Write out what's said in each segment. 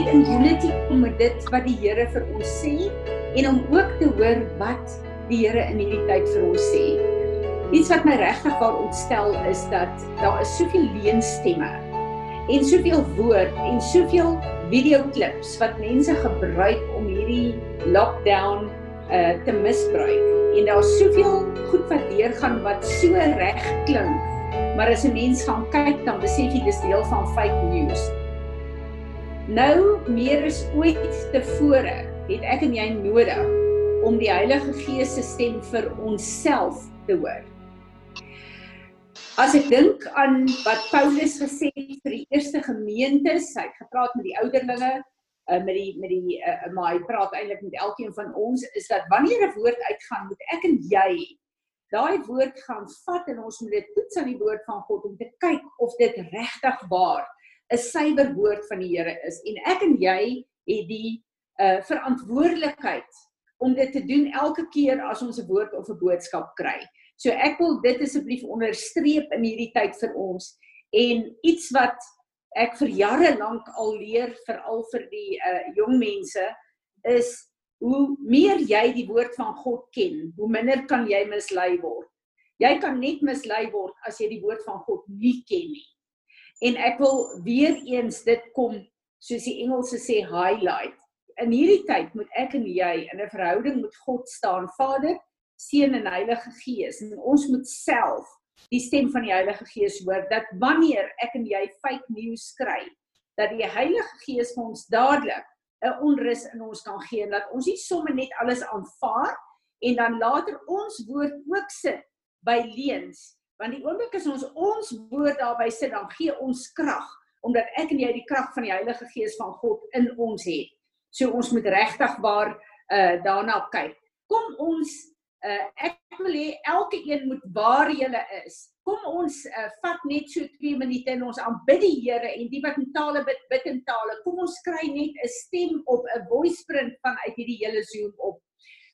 net in unity met dit wat die Here vir ons sê en om ook te hoor wat die Here in hierdie tyd vir ons sê. Iets wat my regtig waar ontstel is dat daar is soveel leenstemme en soveel woord en soveel videoklips wat mense gebruik om hierdie lockdown uh te misbruik en daar's soveel goed wat deurgaan wat so reg klink maar as 'n mens gaan kyk dan besef jy dis deel van fake news Nou meer as ooit tevore het ek en jy nodig om die Heilige Gees se stem vir onsself te hoor. As ek dink aan wat Paulus gesê het vir die eerste gemeentes, hy het gepraat met die ouderlinge, uh, met die met die uh, maar hy praat eintlik met elkeen van ons is dat wanneer 'n woord uitgaan, moet ek en jy daai woord gaan vat en ons moet dit toets aan die woord van God om te kyk of dit regtig waar 'n suiwer woord van die Here is en ek en jy het die uh verantwoordelikheid om dit te doen elke keer as ons 'n woord of 'n boodskap kry. So ek wil dit asseblief onderstreep in hierdie tyd vir ons en iets wat ek vir jare lank al leer veral vir die uh jong mense is hoe meer jy die woord van God ken, hoe minder kan jy mislei word. Jy kan net mislei word as jy die woord van God nie ken nie. En ek wil weer eens dit kom soos die Engelse sê highlight. In hierdie tyd moet ek en jy in 'n verhouding met God staan, Vader, Seun en Heilige Gees. En ons moet self die stem van die Heilige Gees hoor dat wanneer ek en jy fake news kry, dat die Heilige Gees vir ons dadelik 'n onrus in ons kan gee en dat ons nie sommer net alles aanvaar en dan later ons woord ook sit by leuns want die oomblik as ons ons woord daarby sit dan gee ons krag omdat ek en jy die krag van die Heilige Gees van God in ons het. So ons moet regtig waar uh daarna kyk. Kom ons uh ek wil hê elke een moet waar jy is. Kom ons uh, vat net so 2 minute en ons aanbid die Here en die wat in tale bid, bid in tale. Kom ons kry net 'n stem op 'n voice print vanuit hierdie hele Zoom op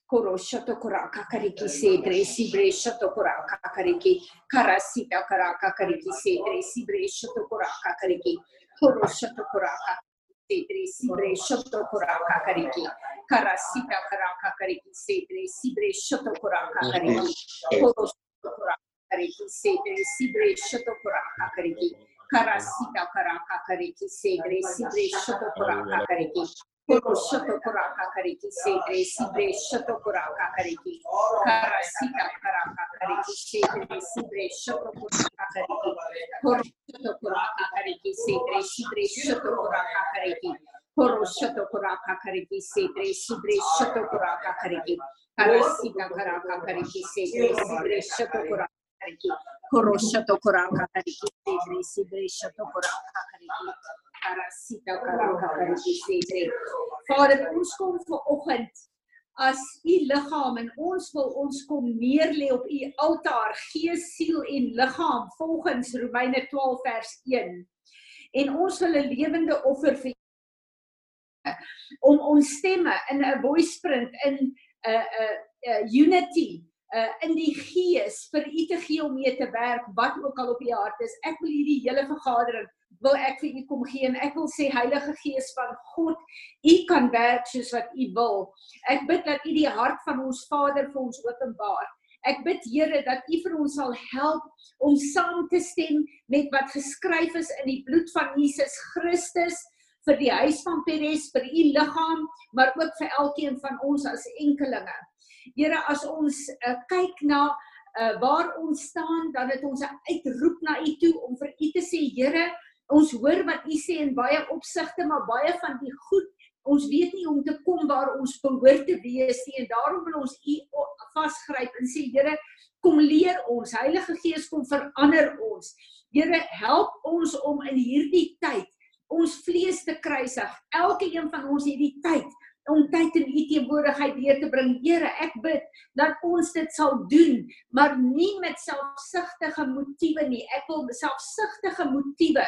koroshato koraka kariki sedre sibreshato koraka kariki karasita karaka kariki sedre sibreshato koraka kariki koroshato koraka sedre sibreshato koraka kariki karasita karaka kariki sedre sibreshato koraka kariki koroshato koraka kariki sedre sibreshato koraka kariki karasita karaka kariki sedre sibreshato koraka kariki Shotokura Kakariki, Sedre, Sibre, Shotokura Kakariki, Kara Sita Karaka Kariki, Sedre, Sibre, Shotokura Kakariki, Koro Shotokura Kakariki, Sedre, Sibre, Shotokura Kakariki, Koro Shotokura Kakariki, Sedre, Sibre, Shotokura Kakariki, Kara Sita Karaka Kariki, Sedre, Sibre, Shotokura Kakariki, Koro Shotokura Kakariki, Sedre, Sibre, Shotokura Kakariki, kariki karasita karaka kariki sedre Vader ons kom ver oggend as u liggaam en ons wil ons kom neerlê op u altaar gees siel en liggaam volgens Romeine 12 vers 1 en ons wil 'n lewende offer vir om ons stemme in 'n voice print in 'n uh, 'n uh, uh, unity uh, in die gees vir u te gee om mee te werk wat ook al op u hart is. Ek wil hierdie hele vergadering wil ek vir u kom gee en ek wil sê Heilige Gees van God, u kan werk soos wat u wil. Ek bid dat u die hart van ons Vader vir ons openbaar. Ek bid Here dat u vir ons sal help om saam te stem met wat geskryf is in die bloed van Jesus Christus vir die huis van Peres, vir u liggaam, maar ook vir elkeen van ons as enkelinge. Here, as ons uh, kyk na uh, waar ons staan, dan het ons 'n uitroep na u toe om vir u te sê, Here, ons hoor wat u sê in baie opsigte, maar baie van die goed, ons weet nie hoe om te kom waar ons behoort te wees nie en daarom wil ons u vasgryp en sê Here, kom leer ons, Heilige Gees kom verander ons. Here, help ons om in hierdie tyd ons vlees te kruisig. Elke een van ons het die tyd om tyd in u teenwoordigheid deur te bring. Here, ek bid dat ons dit sal doen, maar nie met selfsugtige motiewe nie. Ek wil selfsugtige motiewe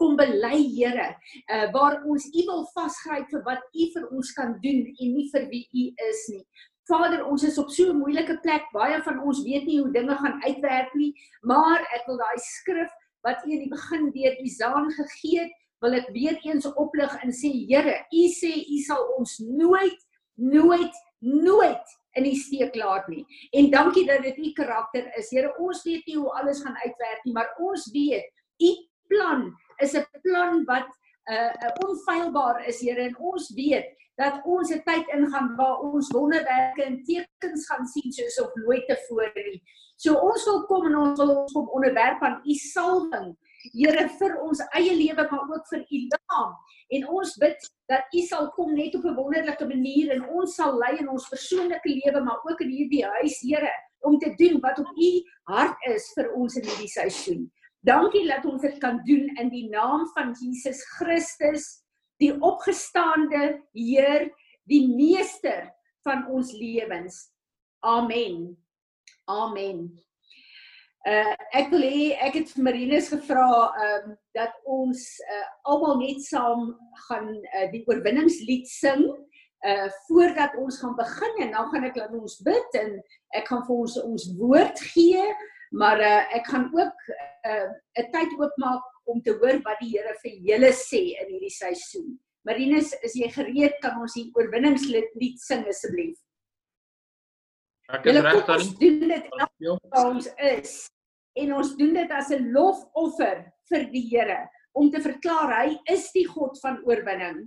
kom bely, Here, uh, waar ons u wil vasgryp vir wat u vir ons kan doen en nie vir wie u is nie. Vader, ons is op so 'n moeilike plek. Baie van ons weet nie hoe dinge gaan uitwerk nie, maar ek wil daai skrif wat u in die begin deur Isaan gegee het wil ek weer eens oplig en sê Here, U sê U sal ons nooit nooit nooit in die steek laat nie. En dankie dat dit U karakter is. Here, ons weet nie hoe alles gaan uitwerk nie, maar ons weet U plan is 'n plan wat uh, uh onfeilbaar is, Here, en ons weet dat ons 'n tyd ingaan waar ons wonderwerke en tekens gaan sien soos op nooit tevore nie. So ons wil kom en ons wil ons kom onderwerp aan u salwing. Here vir ons eie lewe maar ook vir u naam. En ons bid dat u sal kom net op 'n wonderlike manier en ons sal lei in ons persoonlike lewe maar ook in hierdie huis, Here, om te doen wat op u hart is vir ons in hierdie seisoen. Dankie dat ons dit kan doen in die naam van Jesus Christus die opgestaande Heer, die meester van ons lewens. Amen. Amen. Uh ek wil hê ek het vir Marinus gevra um dat ons uh almal net saam gaan uh, die oorwinningslied sing uh voordat ons gaan begin en dan gaan ek laat ons bid en ek gaan vir ons ons woord gee maar uh ek gaan ook 'n uh, tyd oopmaak om te hoor wat die Here vir julle sê in hierdie seisoen. Marinus, is jy gereed kan ons die oorwinningslied lied sing asseblief? Ek is reg. Ons doen dit ons is en ons doen dit as 'n lofoffer vir die Here om te verklaar hy is die God van oorwinning.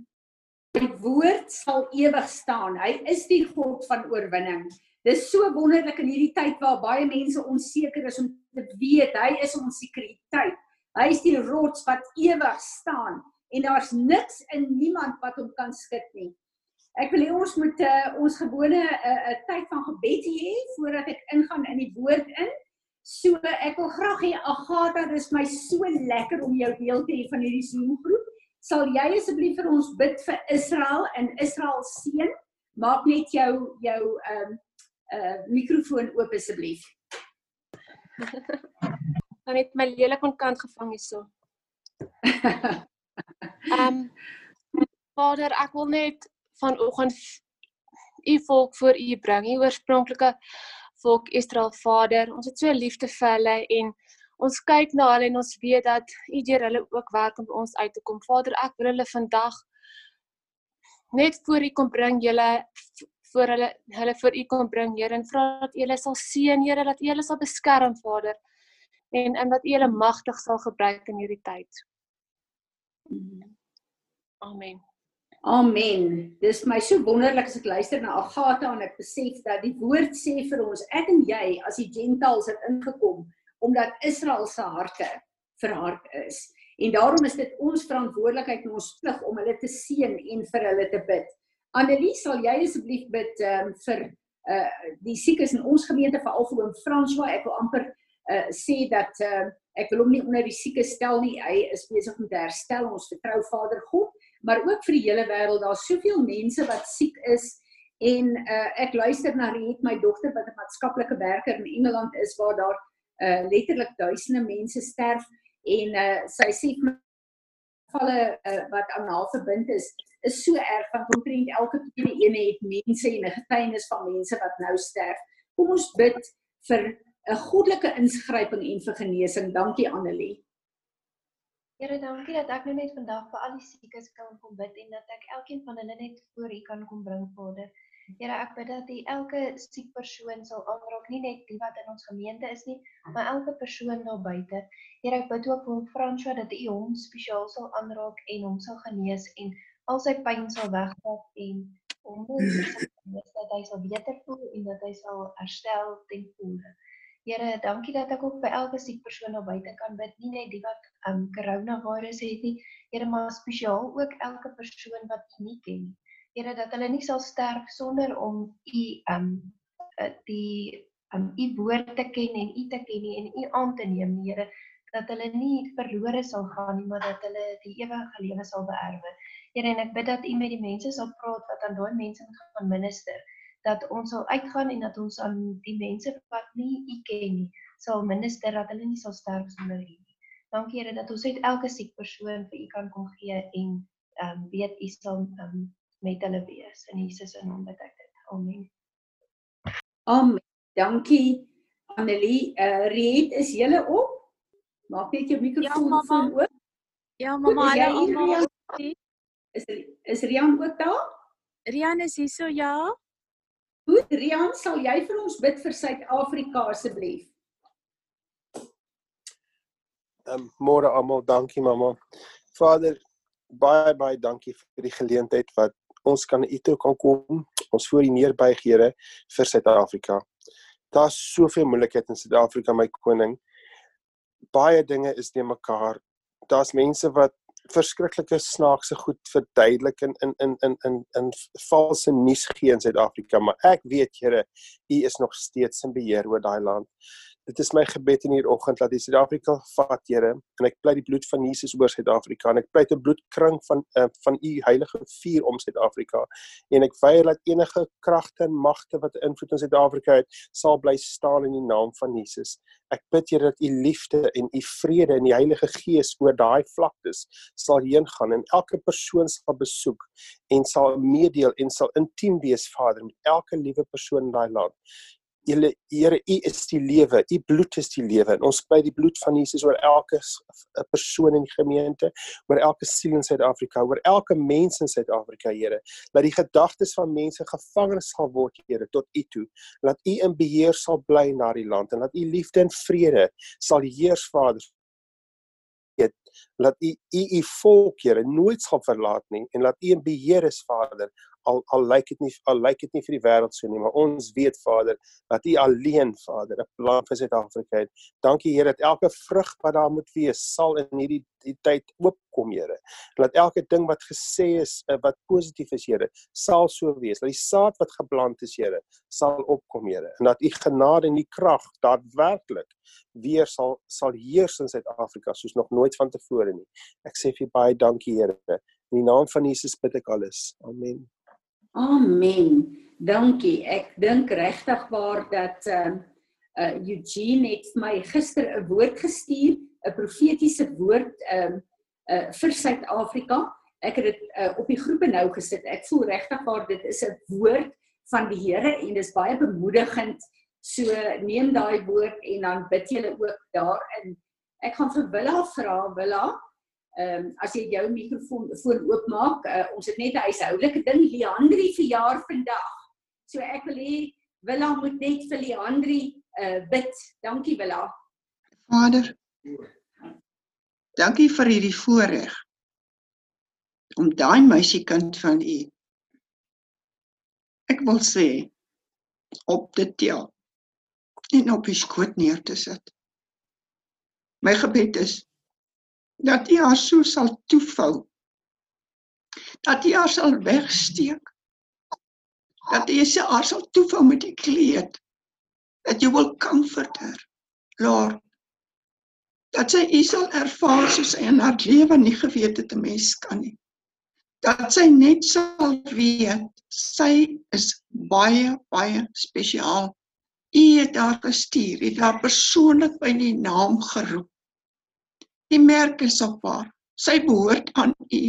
Sy woord sal ewig staan. Hy is die God van oorwinning. Dis so wonderlik in hierdie tyd waar baie mense onseker is om te weet hy is ons sekuriteit. Hy is die rots wat ewig staan en daar's niks in niemand wat hom kan skud nie. Ek wil hê ons moet uh, ons gewone 'n uh, uh, tyd van gebed hê voordat ek ingaan in die woord in. So ek wil graag hê Agatha, dis my so lekker om jou deel te hê van hierdie Zoom groep. Sal jy asseblief vir ons bid vir Israel en Israel seën? Maak net jou jou ehm um, uh mikrofoon oop asseblief. Dan het my lelik aan kant gevang hierso. Ehm um, Vader, ek wil net vanoggend u volk voor u bring, u oorspronklike volk Israel Vader. Ons het so liefde vir hulle en ons kyk na hulle en ons weet dat u deur hulle ook werk om ons uit te kom. Vader, ek wil hulle vandag net voor u kom bring, julle voor hulle hulle voor u kom bring, Here, en vra dat u hulle sal seën, Here, dat u hulle sal beskerm, Vader. En en dat u hulle magtig sal gebruik in hierdie tyd. Amen. Amen. Dis my so wonderlik as ek luister na Agatha en ek besef dat die woord sê vir ons ek en jy as die gentiles het ingekom omdat Israel se harte verhard is. En daarom is dit ons verantwoordelikheid en ons plig om hulle te seën en vir hulle te bid. Annelie, sal jy asseblief bid um, vir uh die siekes in ons gemeente veral vir oom François. Ek wil amper uh sê dat uh ek wil hom nie onder die sieke stel nie. Hy is besig om te herstel. Ons vertrou Vader God maar ook vir die hele wêreld. Daar's soveel mense wat siek is en uh, ek luister na Riet, my dogter wat 'n maatskaplike werker in Engeland is waar daar uh, letterlik duisende mense sterf en uh, sy sê gevalle uh, wat aan haar verbind is is so erg van omtrent elke tweede een het mense en 'n getuienis van mense wat nou sterf. Kom ons bid vir 'n goddelike ingryping en vir genesing. Dankie Annelie. Here, dankie dat ek nou net vandag vir al die siekes kan kom bid en dat ek elkeen van hulle net voor U kan kom bring, Vader. Here, ek bid dat U elke siek persoon sal aanraak, nie net die wat in ons gemeente is nie, maar elke persoon daar buite. Here, ek bid ook vir François dat U hom spesiaal sal aanraak en hom sal genees en al sy pyn sal wegvat en hom dat hy sal beter voel en dat hy sal herstel ten volle. Here, dankie dat ek ook by elke siek persoon op buite kan bid, nie net die wat um coronavirus het nie, Here, maar spesiaal ook elke persoon wat U nie ken nie. Here, dat hulle nie sal sterf sonder om U um die um U woord te ken en U te ken nie en U aan te neem, Here, dat hulle nie verlore sal gaan nie, maar dat hulle die ewige lewe sal beerwe. Here, en ek bid dat U met die mense sal praat wat aan daai mense moet gaan minister dat ons sal uitgaan en dat ons aan die mense wat nie u ken nie sal minister dat hulle nie sal sterf sonder u nie. Dankie Here dat ons uit elke siek persoon vir u kan kom gee en ehm um, weet u sal um, met hulle wees in Jesus se naam bid ek dit. Amen. Amen. Dankie Annelie. Uh Riet, is jy op? Maak net jou mikrofoon ja, oop. Ja, mamma, hallo almal. Is is Rian ook daar? Rian is hier so ja. Goed, Rian, sal jy vir ons bid vir Suid-Afrika asseblief? Um, môre almal, dankie mamma. Vader, baie baie dankie vir die geleentheid wat ons kan u toe kan kom. Ons voor u neerbuig, Here, vir Suid-Afrika. Daar's soveel moeilikheid in Suid-Afrika, my koning. Baie dinge is nie mekaar. Daar's mense wat verskriklike snaakse goed verduidelik in in in in in in valse nuus gee in Suid-Afrika, maar ek weet Here, U is nog steeds in beheer oor daai land. Dit is my gebed in hierdie oggend dat U Suid-Afrika vat, Here, en ek pleit die bloed van Jesus oor Suid-Afrika en ek pleit 'n bloedkring van uh, van U heilige vuur om Suid-Afrika en ek weier dat enige kragte en magte wat invloed in Suid-Afrika het, sal bly staan in die naam van Jesus. Ek bid Here dat U liefde en U vrede en die Heilige Gees oor daai vlaktes sal heen gaan en elke persoon sal besoek en sal meedeel en sal intiem wees Vader met elke liewe persoon in daai land. Julle Here, U is die lewe, U bloed is die lewe. En ons bid die bloed van Jesus oor elke persoon in die gemeente, oor elke siel in Suid-Afrika, oor elke mens in Suid-Afrika, Here. Dat die gedagtes van mense gevangenes sal word, Here, tot U toe. Laat U in beheer sal bly na die land en laat U liefde en vrede sal heers, Vader, weet laat u u u volk Here nooit sal verlaat nie en laat u in beheer is Vader al al lyk dit nie al lyk dit nie vir die wêreld so nie maar ons weet Vader dat u alleen Vader 'n plan vir Suid-Afrika het. Dankie Here dat elke vrug wat daar moet wees sal in hierdie die tyd oopkom Here. Laat elke ding wat gesê is eh, wat positief is Here sal so wees. Dat die saad wat geplant is Here sal opkom Here en dat u genade en u krag daadwerklik weer sal sal heers in Suid-Afrika soos nog nooit vantevore nie. Ek sê vir baie dankie Here. In die naam van Jesus bid ek alles. Amen. Amen. Dankie. Ek dink regtig waar dat ehm uh, uh, Eugene het my gister 'n woord gestuur, 'n profetiese woord ehm um, uh, vir Suid-Afrika. Ek het dit uh, op die groepe nou gesit. Ek voel regtig waar dit is 'n woord van die Here en dis baie bemoedigend. So neem daai woord en dan bid jy ook daarin. Ek gaan vir Willa vra, Willa, Ehm um, as jy jou mikrofoon foon oopmaak, uh, ons het net 'n huishoudelike ding, Leandri verjaar vandag. So ek wil hê Willa moet net vir Leandri uh bid. Dankie Willa. Vader. Dankie vir hierdie voorreg om daai meisiekind van u ek wil sê op te tel en op die skoot neer te sit. My gebed is dat U haar so sal toevou. Dat U haar sal wegsteek. Dat U se haar sal toevou met die kleed. That you will comfort her, Lord. Dat sy U sal ervaar soos sy in haar lewe nie geweet het 'n mens kan nie. Dat sy net sal weet sy is baie baie spesiaal. U het haar gestuur, het haar persoonlik by die naam geroep Die merk is op haar. Sy behoort aan U.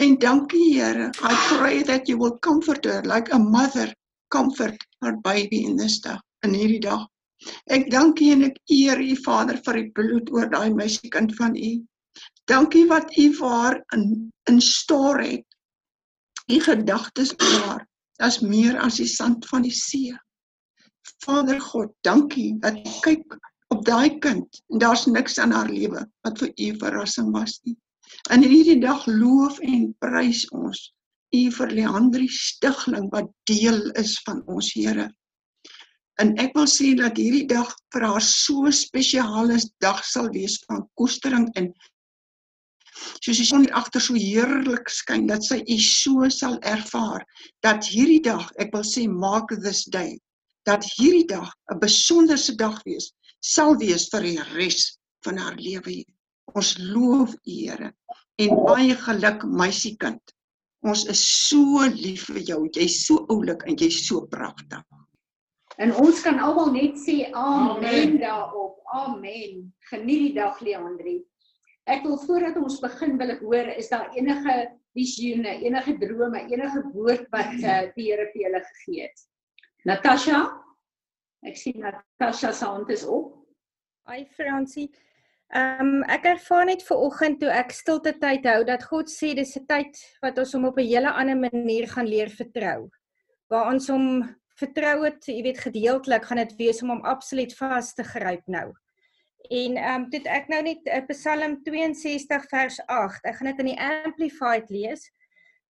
En dankie Here. I pray that you will comfort her like a mother comfort her baby in this day, in hierdie dag. Ek dank U en ek eer U Vader vir die bloed oor daai meisiekind van U. Dankie wat U vir haar in in stoor het. U gedagtes oor haar, is meer as die sand van die see. Vader God, dankie dat U kyk op daai kind en daar's niks aan haar lewe wat vir u verrassing was nie. In hierdie dag loof en prys ons u vir Leandri stigling wat deel is van ons Here. En ek wil sê dat hierdie dag vir haar so spesiale dag sal wees van koestering en soos die son agter so heerlik skyn dat sy u so sal ervaar dat hierdie dag, ek wil sê mark this day, dat hierdie dag 'n besonderse dag wees sal wees vir die res van haar lewe. Ons loof U, Here, en baie geluk meisiekind. Ons is so lief vir jou. Jy's so oulik en jy's so pragtig. En ons kan almal net sê amen, amen daarop. Amen. Geniet die dag, Leandri. Ek wil voordat ons begin wil ek hoor is daar enige visioene, enige drome, enige woord wat uh, die Here vir julle gegee het. Natasha? Ek sien Natasha se hand is op. Hi Fransie. Ehm um, ek ervaar net ver oggend toe ek stilte tyd hou dat God sê dis 'n tyd wat ons hom op 'n hele ander manier gaan leer vertrou. Waar ons hom vertrou het, jy weet gedeeltelik gaan dit wees om hom absoluut vas te gryp nou. En ehm um, dit ek nou net uh, Psalm 62 vers 8. Ek gaan dit in die amplified lees.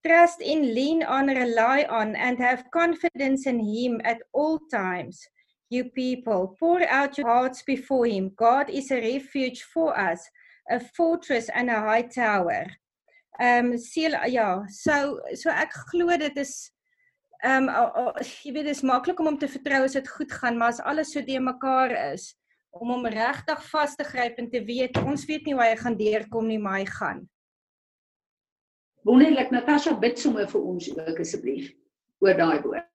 Trust in lean on rely on and have confidence in him at all times. You people, pour out your hearts before him. God is a refuge for us, a fortress and a high tower. Ehm um, seel ja, so so ek glo dit is ehm um, jy weet dit is maklik om hom te vertrou as dit goed gaan, maar as alles so de mekaar is, om hom regtig vas te gryp en te weet ons weet nie hoe hy gaan deurkom nie, maar hy gaan. Wonderlik Natasha bid sommer vir ons ook asseblief oor daai woord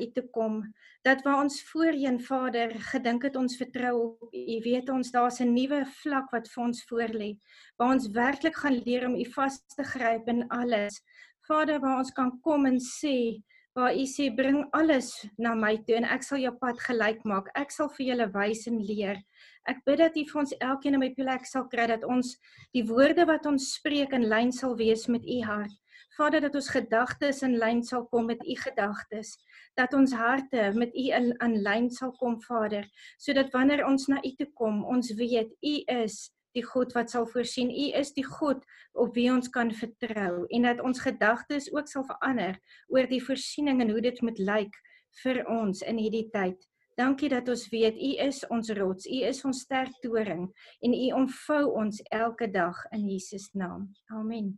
u te kom dat waar ons voorheen Vader gedink het ons vertrou op u weet ons daar's 'n nuwe vlak wat vir ons voorlê waar ons werklik gaan leer om u vas te gryp in alles. Vader waar ons kan kom en sê waar u sê bring alles na my toe en ek sal jou pad gelyk maak. Ek sal vir julle wys en leer. Ek bid dat u vir ons elkeen in my plek sal kry dat ons die woorde wat ons spreek in lyn sal wees met u hart Vader dat ons gedagtes in lyn sal kom met u gedagtes, dat ons harte met u in lyn sal kom, Vader, sodat wanneer ons na u toe kom, ons weet u is die God wat sal voorsien. U is die God op wie ons kan vertrou en dat ons gedagtes ook sal verander oor die voorsiening en hoe dit moet lyk vir ons in hierdie tyd. Dankie dat ons weet u is ons rots, u is ons sterk toring en u omvou ons elke dag in Jesus naam. Amen.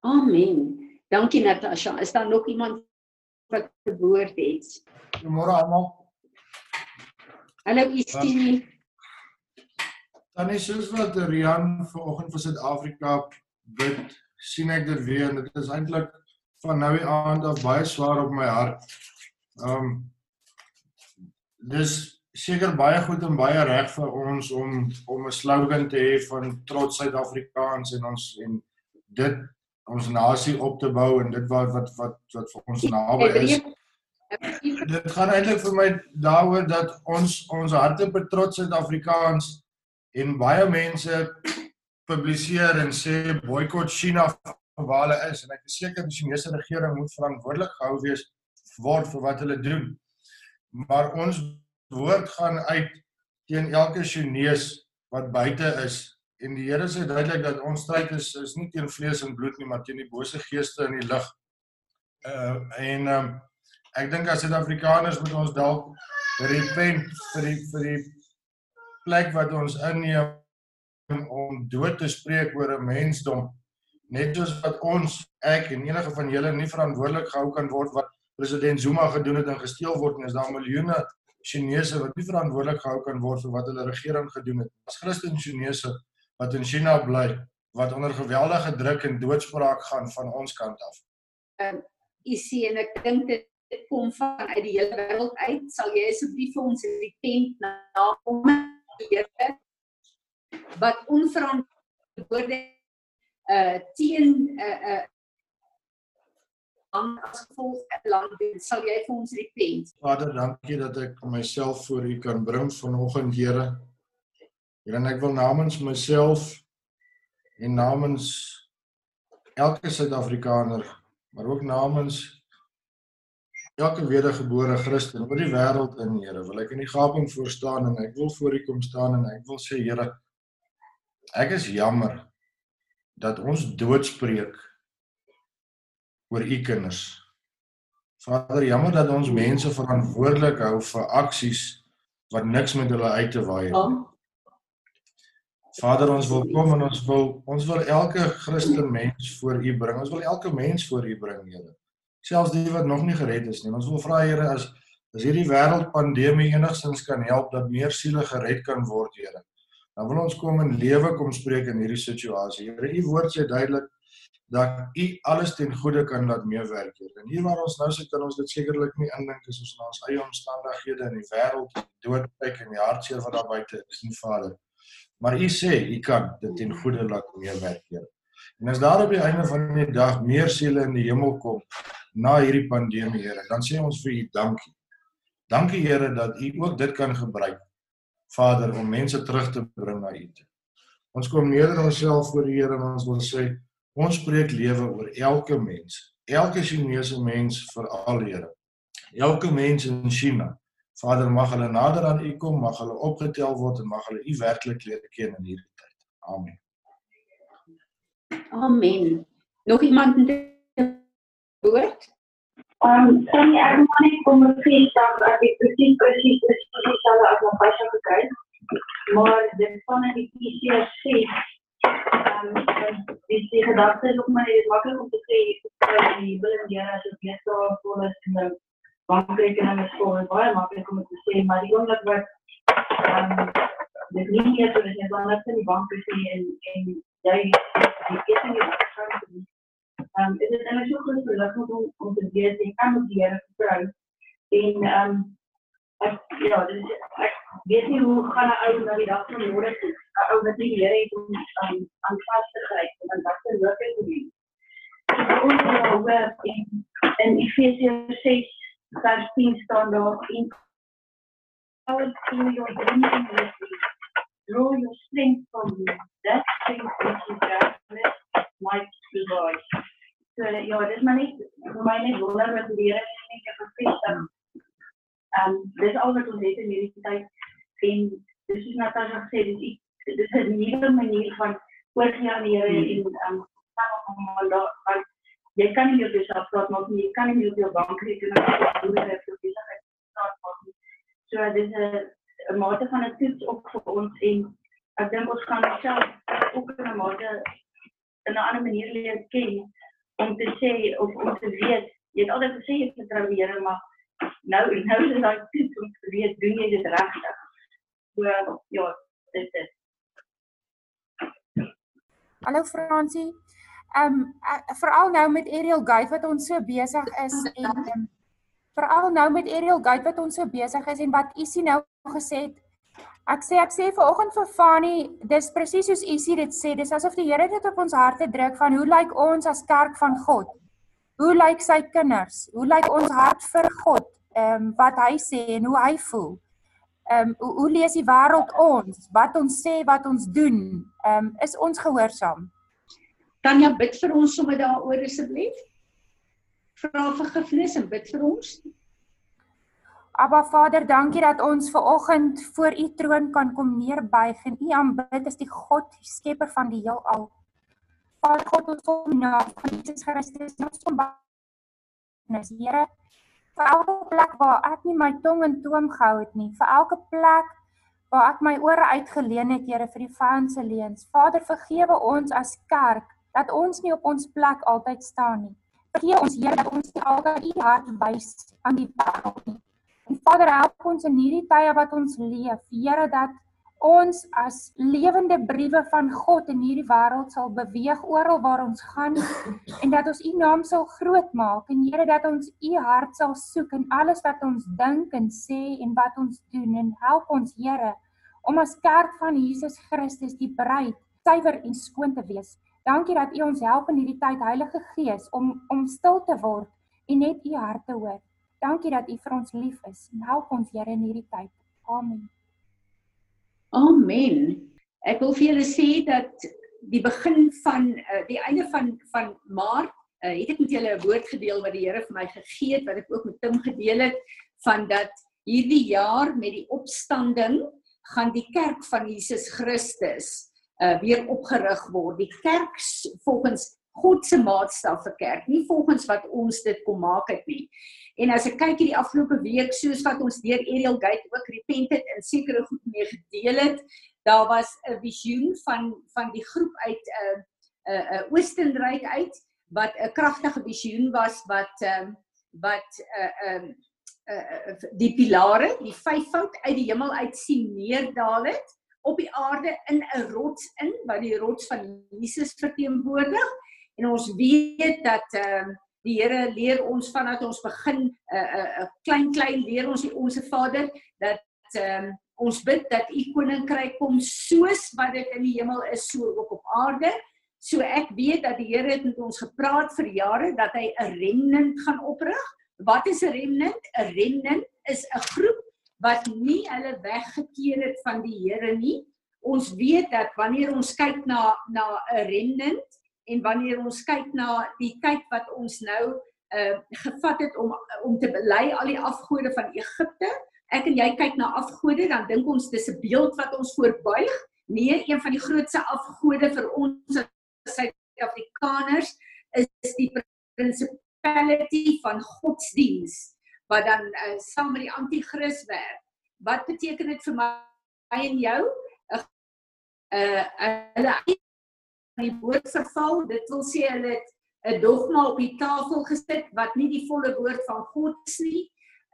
Amen. Dankie Natasha. Is daar nog iemand wat 'n woord het? Goeiemôre almal. Hallo Istini. Dan is soos wat Rian vanoggend vir Suid-Afrika bid, sien ek dit weer en dit is eintlik van nou die aand af baie swaar op my hart. Um dis seker baie goed en baie reg vir ons om om 'n slogan te hê van trots Suid-Afrikaans en ons en dit ons nasie op te bou en dit wat wat wat wat vir ons naby is. Dit gaan eintlik vir my daaroor dat ons ons harte betrots Suid-Afrikaans en baie mense publiseer en sê boikot China waar hulle is en ek is seker die Chinese regering moet verantwoordelik gehou wees word vir wat hulle doen. Maar ons woord gaan uit teen elke Chinese wat buite is En die Here sê duidelik dat ons stryd is is nie teen vlees en bloed nie, maar teen die bose geeste in die lig. Uh en um, ek dink as Suid-Afrikaners moet ons dalk repent vir die vir die plek wat ons inneem om dood te spreek oor 'n mensdom net soos wat ons ek en enige van julle nie verantwoordelik gehou kan word wat president Zuma gedoen het en gesteel word en is daar miljoene Chinese wat nie verantwoordelik gehou kan word vir wat hulle regering gedoen het. As Christen Chinese wat in China bly wat onder geweldige druk en doodspraak gaan van ons kant af. Ehm uh, u sien ek dink dit kom van uit die hele wêreld uit. Sal jy asseblief vir ons repent na kom Here wat onverantwoorde uh teen uh, uh as gevolg land doen sal jy vir ons repent. Vader, dankie dat ek myself voor U kan bring vanoggend, Here. Here, ek wil namens myself en namens elke Suid-Afrikaner, maar ook namens elke wedergebore Christen oor die wêreld in, Here, wil ek in die gaping voor staan en ek wil voor U kom staan en ek wil sê, Here, ek is jammer dat ons doodspreek oor U kinders. Vader, jammer dat ons mense verantwoordelik hou vir aksies wat niks met hulle uit te waai het nie. Vader, ons wil kom en ons wil ons wil elke Christen mens voor U bring. Ons wil elke mens voor U bring, Here. Selfs die wat nog nie gered is nie. Ons wil vra, Here, as as hierdie wêreldpandemie enigstens kan help dat meer siele gered kan word, Here. Dan wil ons kom en lewe kom spreek in hierdie situasie. Here, U woord sê duidelik dat U alles ten goeie kan laat meewerk, Here. En hier waar ons nou sit, kan ons dit sekerlik nie indink as ons na ons eie omstandighede in die wêreld, die dood kyk en die hartseer wat daar buite is, nie, Vader. Maar u sê u kan dit ten goeie laat meewerk, Here. En as daar op die einde van die dag meer siele in die hemel kom na hierdie pandemie, Here, dan sê ons vir u dankie. Dankie Here dat u ook dit kan gebruik Vader, om mense terug te bring na U toe. Ons kom neder onsself voor die Here en ons wil sê ons spreek lewe oor elke mens, elke Chinese mens vir al Here. Elke mens in China. Vader, mag hulle nader aan U kom, mag hulle opgetel word en mag hulle U werklik leer ken in hierdie tyd. Amen. Amen. Nog iemand in woord? Um, kan jy ek maar net kom sê dat ek presies presies presies dieselfde as wat baie gekry het. Maar dit van die PCC ehm um, dis die gedagte is ook maar net maklik om te sê dat die Willem Jare as dit net so vol is in die bankrekening is vol en baie maklik om te sê maar die oomblik wat ehm um, dit nie meer so is dan net in die bank is en en jy die ketting is waarskynlik Ehm um, is dit dan so goed vir hulle om om te weet jy kan met die Here vertrou. En ehm um, ek ja, dis ek weet nie hoe gaan 'n ou na die dag van môre toe. 'n Ou wat nie die Here het om um, aan vas te gryp en dat se werk te doen. Ons hoor in in Efesiërs 6 vers 10 staan daar in our in your dreams draw your strength from that strength which is God might provide. So ja, dis maar net vir my net wonder wat die Here net ek bevestig. Ehm dis al wat ons het in hierdie tyd en dis is net as ek sê dis dit is 'n nuwe manier van oorgee aan die Here en ehm saam met hom maar jy kan nie op jouself praat maar jy kan nie op jou bankrekening doen en vir besigheid start maak nie. So dis 'n 'n mate van 'n toets op vir ons en ek dink ons gaan self ook in 'n mate in 'n ander manier leer ken om te sê of om te weet, jy het altyd gesê jy vertrou die Here, maar nou nou is dit daai tyd om te weet doen jy dit regtig. So ja, dit is. Hallo Fransie. Um, veral nou met Ariel Gate wat ons so besig is en um, veral nou met Ariel Gate wat ons so besig is en wat Isie nou gesê het Ek sê ek sê vanoggend vir Fani, dis presies soos Isie dit sê, dis asof die Here dit op ons harte druk van hoe lyk ons as kerk van God? Hoe lyk sy kinders? Hoe lyk ons hart vir God? Ehm um, wat hy sê en hoe hy voel. Ehm um, hoe lees die wêreld ons? Wat ons sê, wat ons doen? Ehm um, is ons gehoorsaam? Tanya bid vir ons sommer daaroor asseblief. Vra vergifnis en bid vir ons. Abba Vader, dankie dat ons ver oggend voor U troon kan kom neerbuig en U aanbid as die God, die skepper van die heelal. Vader God, ons kom na van Jesus Christus, ons kom bid. Here, vir elke plek waar ek nie my tong in toom gehou het nie, vir elke plek waar ek my ore uitgeleen het, Here, vir die vyand se leuns. Vader, vergewe ons as kerk dat ons nie op ons plek altyd staan nie. Vergewe ons, Here, dat ons nie altyd U hart wys aan die wêreld nie. En Vader, help ons in hierdie tye wat ons leef, Here, dat ons as lewende briewe van God in hierdie wêreld sal beweeg oral waar ons gaan en dat ons U naam sal groot maak en Here dat ons U hart sal soek in alles wat ons dink en sê en wat ons doen en help ons Here om as kerk van Jesus Christus die bruid suiwer en skoon te wees. Dankie dat U ons help in hierdie tyd Heilige Gees om om stil te word en net U hart te hoor. Dankie dat U vir ons lief is. Help ons Here in hierdie tyd. Amen. Amen. Ek wil vir julle sê dat die begin van uh, die einde van van Maart uh, het ek met julle 'n woord gedeel wat die Here vir my gegee het wat ek ook met Tim gedeel het van dat hierdie jaar met die opstanding gaan die kerk van Jesus Christus uh, weer opgerig word. Die kerk volgens God se maatstaf vir kerk, nie volgens wat ons dit kom maak het nie. En as ek kyk hierdie afgelope week soos wat ons deur Ariel Gate ook repented en sekere goed mee gedeel het, daar was 'n visioen van van die groep uit 'n uh, 'n uh, uh, Oostenryk uit wat 'n kragtige visioen was wat uh, wat 'n uh, ehm uh, uh, die pilare, die vyfvoud uit die hemel uit sien neerdaal het op die aarde in 'n rots in wat die rots van Jesus verteenwoordig en ons weet dat ehm uh, die Here leer ons vandat ons begin 'n uh, 'n uh, klein klein leer ons die onsse Vader dat um, ons bid dat u koninkryk kom soos wat dit in die hemel is so ook op aarde. So ek weet dat die Here het met ons gepraat vir jare dat hy 'n remnant gaan oprig. Wat is 'n remnant? 'n Remnant is 'n groep wat nie hulle weggekeer het van die Here nie. Ons weet dat wanneer ons kyk na na 'n remnant en wanneer ons kyk na die tyd wat ons nou uh gevat het om om te bely al die afgode van Egipte. Ek en jy kyk na afgode dan dink ons dis 'n beeld wat ons voorbuig. Nee, een van die grootste afgode vir ons Suid-Afrikaners is die principality van godsdiens wat dan uh, saam met die anti-kris werk. Wat beteken dit vir my en jou? 'n uh, hulle die woord verval, dit wil sê hulle het 'n dogma op die tafel gesit wat nie die volle woord van God is nie.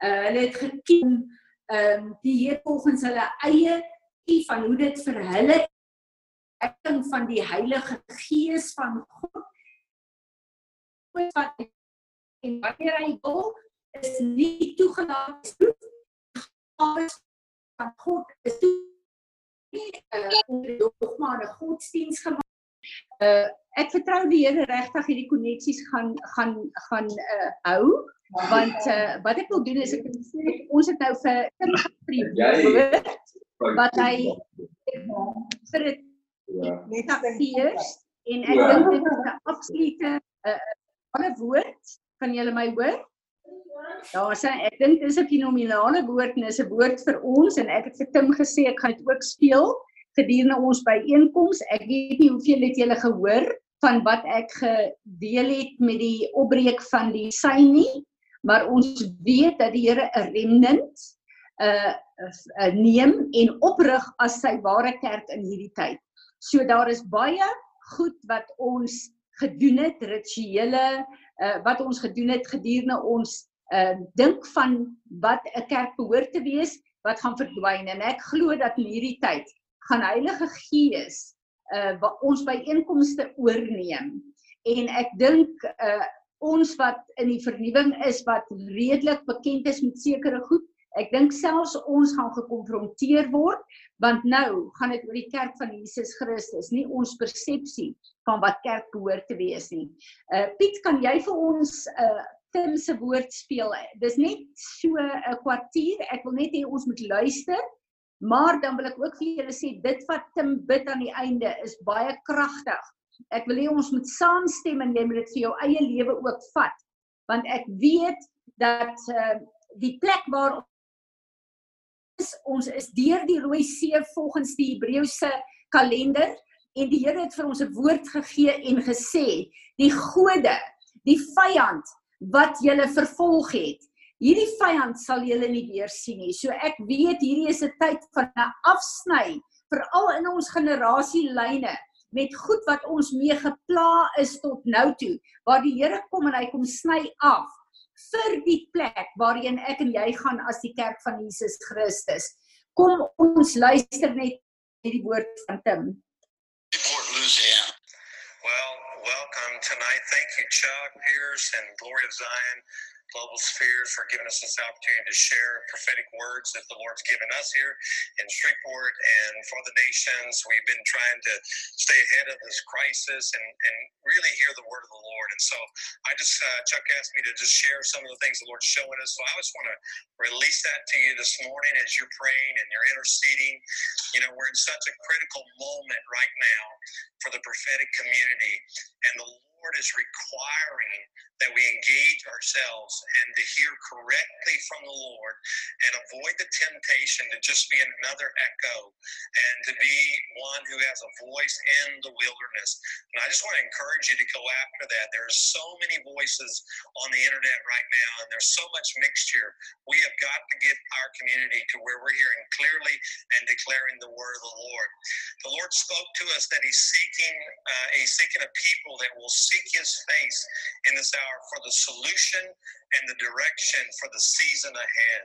Uh, hulle het gekiem ehm um, die Here volgens hulle eie idee van hoe dit vir hulle ekking van die Heilige Gees van God wat en wanneer hy wil is nie toegelaat is van God is toe nie uh, onder dogma 'n godsdiens gemaak. Uh ek vertrou die Here regtig hierdie koneksies gaan gaan gaan uh hou want uh wat ek wil doen is ek sê ons het nou vir Tim gepreek wat hy vir dit net afsies en ek dink dit is 'n absolute uh, ander woord kan julle my hoor Ja, sê ek dink dis 'n fenominale woord en is 'n woord vir ons en ek het vir Tim gesê ek gaan dit ook speel gedurende ons byeenkoms. Ek weet nie hoeveel het julle gehoor van wat ek gedeel het met die opbreek van die sein nie, maar ons weet dat die Here 'n remnant uh, uh neem en oprig as sy ware kerk in hierdie tyd. So daar is baie goed wat ons gedoen het, rituele uh wat ons gedoen het gedurende ons uh dink van wat 'n kerk behoort te wees wat gaan verdwyn en ek glo dat in hierdie tyd gaan Heilige Gees uh ons byeenkomste oorneem en ek dink uh ons wat in die vernuwing is wat redelik bekend is met sekere goed ek dink selfs ons gaan gekonfronteer word want nou gaan dit oor die kerk van Jesus Christus nie ons persepsie van wat kerk behoort te wees nie. Uh Piet, kan jy vir ons uh Tim se woord speel. Dis net so 'n kwartier. Ek wil net hê ons moet luister. Maar dan wil ek ook vir julle sê dit wat Tim bid aan die einde is baie kragtig. Ek wil hê ons moet saamstem en jy moet dit vir jou eie lewe ook vat. Want ek weet dat uh, die plek waar is, ons is deur die Rooi See volgens die Hebreëse kalender en die Here het vir ons 'n woord gegee en gesê die gode, die vyand wat julle vervolg het. Hierdie vyand sal julle nie weer sien nie. So ek weet hierdie is 'n tyd van 'n afsny veral in ons generasielyne met goed wat ons mee gepla is tot nou toe waar die Here kom en hy kom sny af vir die plek waarheen ek en jy gaan as die kerk van Jesus Christus. Kom ons luister net hierdie woord van Tim. Welcome tonight. Thank you, Chuck Pierce and Glory of Zion Global Spheres for giving us this opportunity to share prophetic words that the Lord's given us here in Shreveport and for the nations. We've been trying to stay ahead of this crisis and, and really hear the word of the Lord. And so I just, uh, Chuck asked me to just share some of the things the Lord's showing us. So I just want to release that to you this morning as you're praying and you're interceding. You know, we're in such a critical moment right now for the prophetic community. And the Lord is requiring that we engage ourselves and to hear correctly from the Lord and avoid the temptation to just be another echo and to be one who has a voice in the wilderness. And I just want to encourage you to go after that. There's so many voices on the internet right now, and there's so much mixture. We have got to get our community to where we're hearing clearly and declaring the word of the Lord. The Lord spoke to us that He's seeking, uh, He's seeking a people that will see seek his face in this hour for the solution and the direction for the season ahead.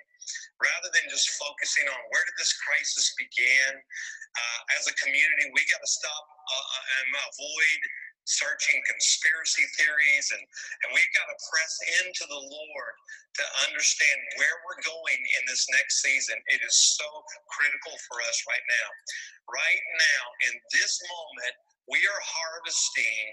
Rather than just focusing on where did this crisis begin, uh, as a community, we got to stop uh, uh, and avoid searching conspiracy theories and, and we've got to press into the Lord to understand where we're going in this next season. It is so critical for us right now. Right now, in this moment, we are harvesting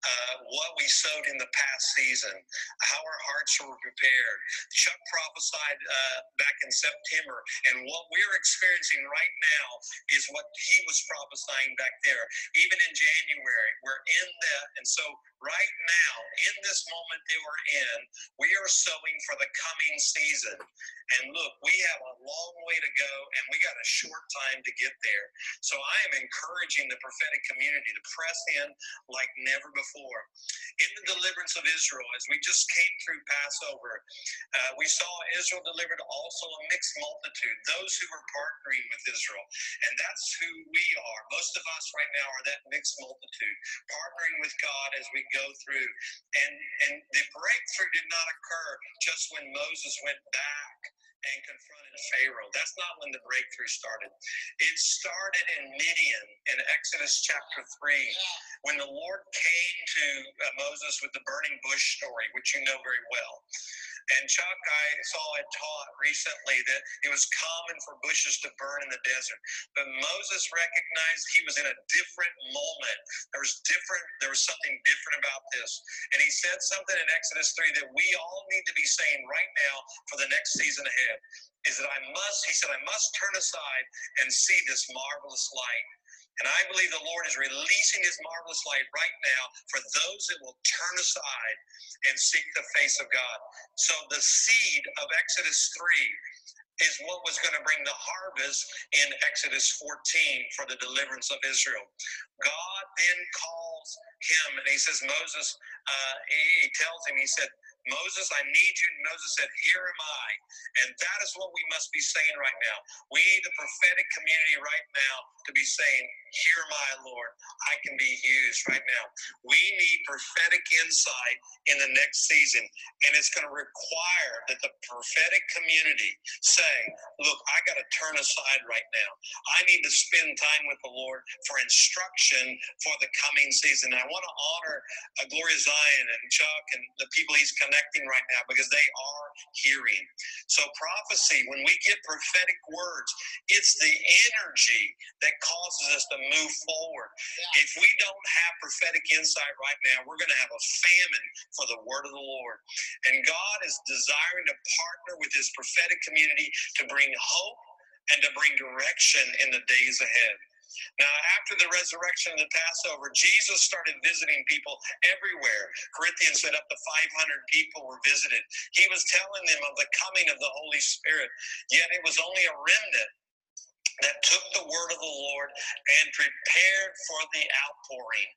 uh, what we sowed in the past season, how our hearts were prepared. Chuck prophesied uh, back in September, and what we're experiencing right now is what he was prophesying back there. Even in January, we're in that. And so, right now, in this moment that we're in, we are sowing for the coming season. And look, we have a long way to go, and we got a short time to get there. So, I am encouraging the prophetic community to press in like never before. In the deliverance of Israel, as we just came through Passover, uh, we saw Israel delivered also a mixed multitude, those who were partnering with Israel. And that's who we are. Most of us right now are that mixed multitude, partnering with God as we go through. And, and the breakthrough did not occur just when Moses went back and confronted Pharaoh. That's not when the breakthrough started. It started in Midian in Exodus chapter 3 when the Lord came to uh, Moses with the burning bush story, which you know very well. And Chuck, I saw it taught recently that it was common for bushes to burn in the desert. But Moses recognized he was in a different moment. There was different, there was something different about this. And he said something in Exodus 3 that we all need to be saying right now for the next season ahead. Is that I must, he said, I must turn aside and see this marvelous light. And I believe the Lord is releasing his marvelous light right now for those that will turn aside and seek the face of God. So the seed of Exodus 3 is what was going to bring the harvest in Exodus 14 for the deliverance of Israel. God then calls him and he says, Moses, uh, he tells him, he said, Moses, I need you. And Moses said, Here am I. And that is what we must be saying right now. We need the prophetic community right now to be saying, Am I, Lord. I can be used right now. We need prophetic insight in the next season. And it's going to require that the prophetic community say, Look, I got to turn aside right now. I need to spend time with the Lord for instruction for the coming season. And I want to honor uh, Gloria Zion and Chuck and the people he's connecting right now because they are hearing. So, prophecy, when we get prophetic words, it's the energy that causes us to move forward. Yeah. If we don't have prophetic insight right now, we're going to have a famine for the word of the Lord. And God is desiring to partner with his prophetic community to bring hope and to bring direction in the days ahead. Now, after the resurrection of the Passover, Jesus started visiting people everywhere. Corinthians said up to 500 people were visited. He was telling them of the coming of the Holy Spirit, yet it was only a remnant that took the word of the Lord and prepared for the outpouring.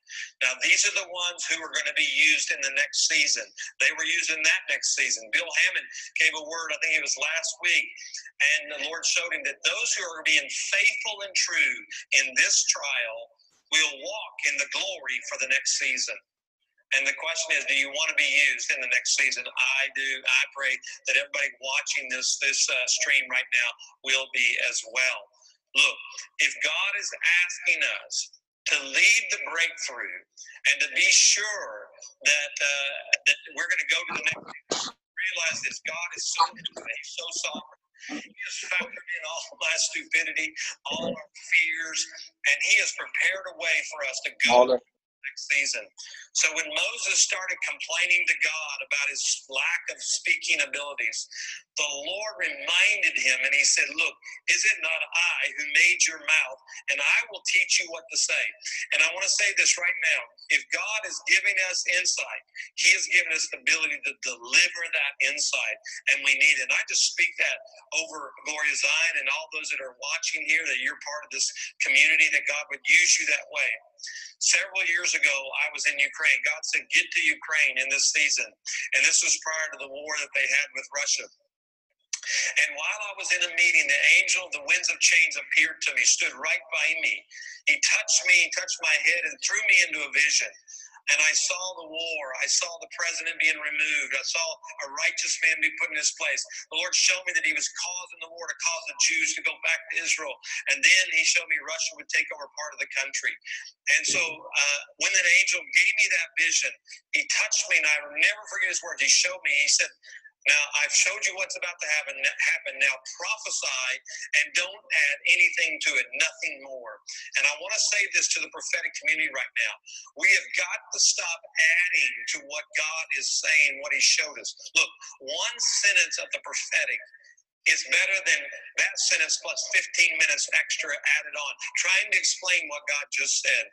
Now, these are the ones who are going to be used in the next season. They were used in that next season. Bill Hammond gave a word, I think it was last week, and the Lord showed him that those who are being faithful and true in this trial will walk in the glory for the next season. And the question is, do you want to be used in the next season? I do. I pray that everybody watching this this uh, stream right now will be as well. Look, if God is asking us to lead the breakthrough and to be sure that uh, that we're going to go to the next, realize this: God is so He's so sovereign. He has factored in all my stupidity, all our fears, and He has prepared a way for us to go next season. So when Moses started complaining to God about his lack of speaking abilities, the Lord reminded him and he said, Look, is it not I who made your mouth, and I will teach you what to say? And I want to say this right now. If God is giving us insight, He has given us the ability to deliver that insight, and we need it. And I just speak that over Gloria Zion and all those that are watching here that you're part of this community, that God would use you that way. Several years ago, I was in Ukraine. God said, Get to Ukraine in this season. And this was prior to the war that they had with Russia. And while I was in a meeting, the angel of the winds of change appeared to me, stood right by me. He touched me, he touched my head, and threw me into a vision and I saw the war. I saw the president being removed. I saw a righteous man be put in his place. The Lord showed me that he was causing the war to cause the Jews to go back to Israel. And then he showed me Russia would take over part of the country. And so uh, when that angel gave me that vision, he touched me, and I will never forget his words. He showed me, he said, Now, I've showed you what's about to happen. Happen now. Prophesy and don't add anything to it, nothing more. And I want to say this to the prophetic community right now. We have got to stop adding to what God is saying, what He showed us. Look, one sentence of the prophetic is better than that sentence plus 15 minutes extra added on, trying to explain what God just said.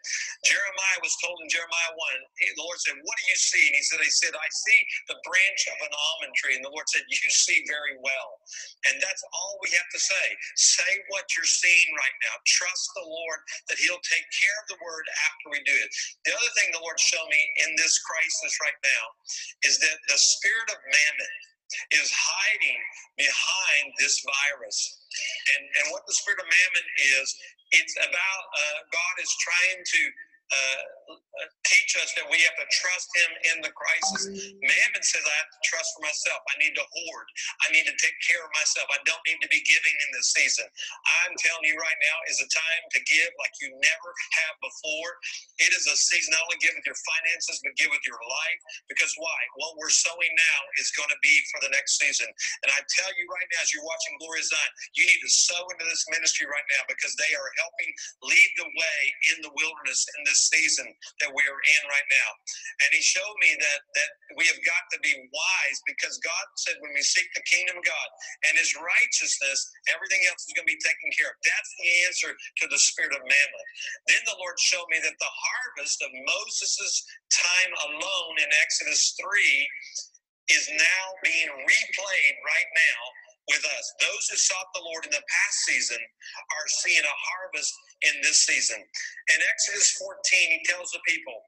Jeremiah was told in Jeremiah 1, the Lord said, What do you see? And he said, He said, I see the branch of an almond tree. And the Lord said, You see very well. And that's all we have to say. Say what you're seeing right now. Trust the Lord that He'll take care of the word after we do it. The other thing the Lord showed me in this crisis right now is that the spirit of mammon is hiding behind this virus. And, and what the spirit of mammon is, it's about uh, God is trying to uh, teach us that we have to trust Him in the crisis. Mammon says, I have to trust for myself. I need to hoard. I need to take care of myself. I don't need to be giving in this season. I'm telling you right now is a time to give like you never have before. It is a season not only give with your finances, but give with your life. Because why? What we're sowing now is going to be for the next season. And I tell you right now, as you're watching Glory Zion, you need to sow into this ministry right now because they are helping lead the way in the wilderness in this season that we are in right now. And he showed me that that we have got to be wise because God said when we seek the kingdom of God and his righteousness, everything else is going to be taken care of. That's the answer to the spirit of mammon. Then the Lord showed me that the harvest of Moses' time alone in Exodus 3 is now being replayed right now with us. Those who sought the Lord in the past season are seeing a harvest in this season. In Exodus 14, he tells the people,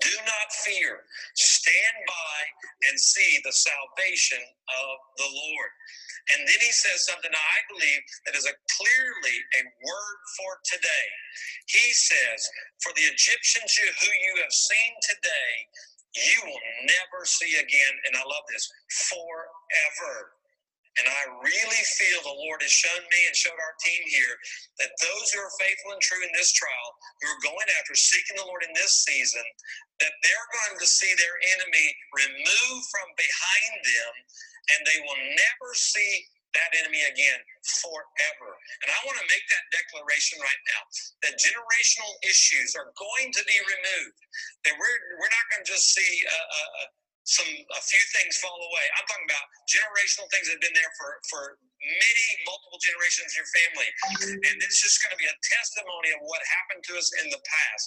do not fear. Stand by and see the salvation of the Lord. And then he says something I believe that is a clearly a word for today. He says, For the Egyptians who you have seen today, you will never see again. And I love this forever. And I really feel the Lord has shown me and showed our team here that those who are faithful and true in this trial, who are going after seeking the Lord in this season, that they're going to see their enemy removed from behind them and they will never see that enemy again forever. And I want to make that declaration right now that generational issues are going to be removed. That we're, we're not going to just see a, a, some a few things fall away. I'm talking about generational things that have been there for for many multiple generations in your family, and it's just going to be a testimony of what happened to us in the past.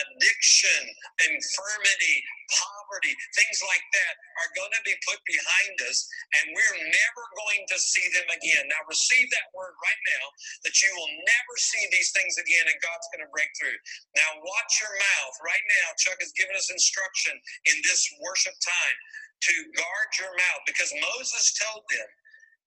Addiction, infirmity, poverty, things like that are going to be put behind us, and we're never going to see them again. Now, receive that word right now that you will never see these things again, and God's going to break through. Now, watch your mouth right now. Chuck has given us instruction in this worship time to guard your mouth because Moses told them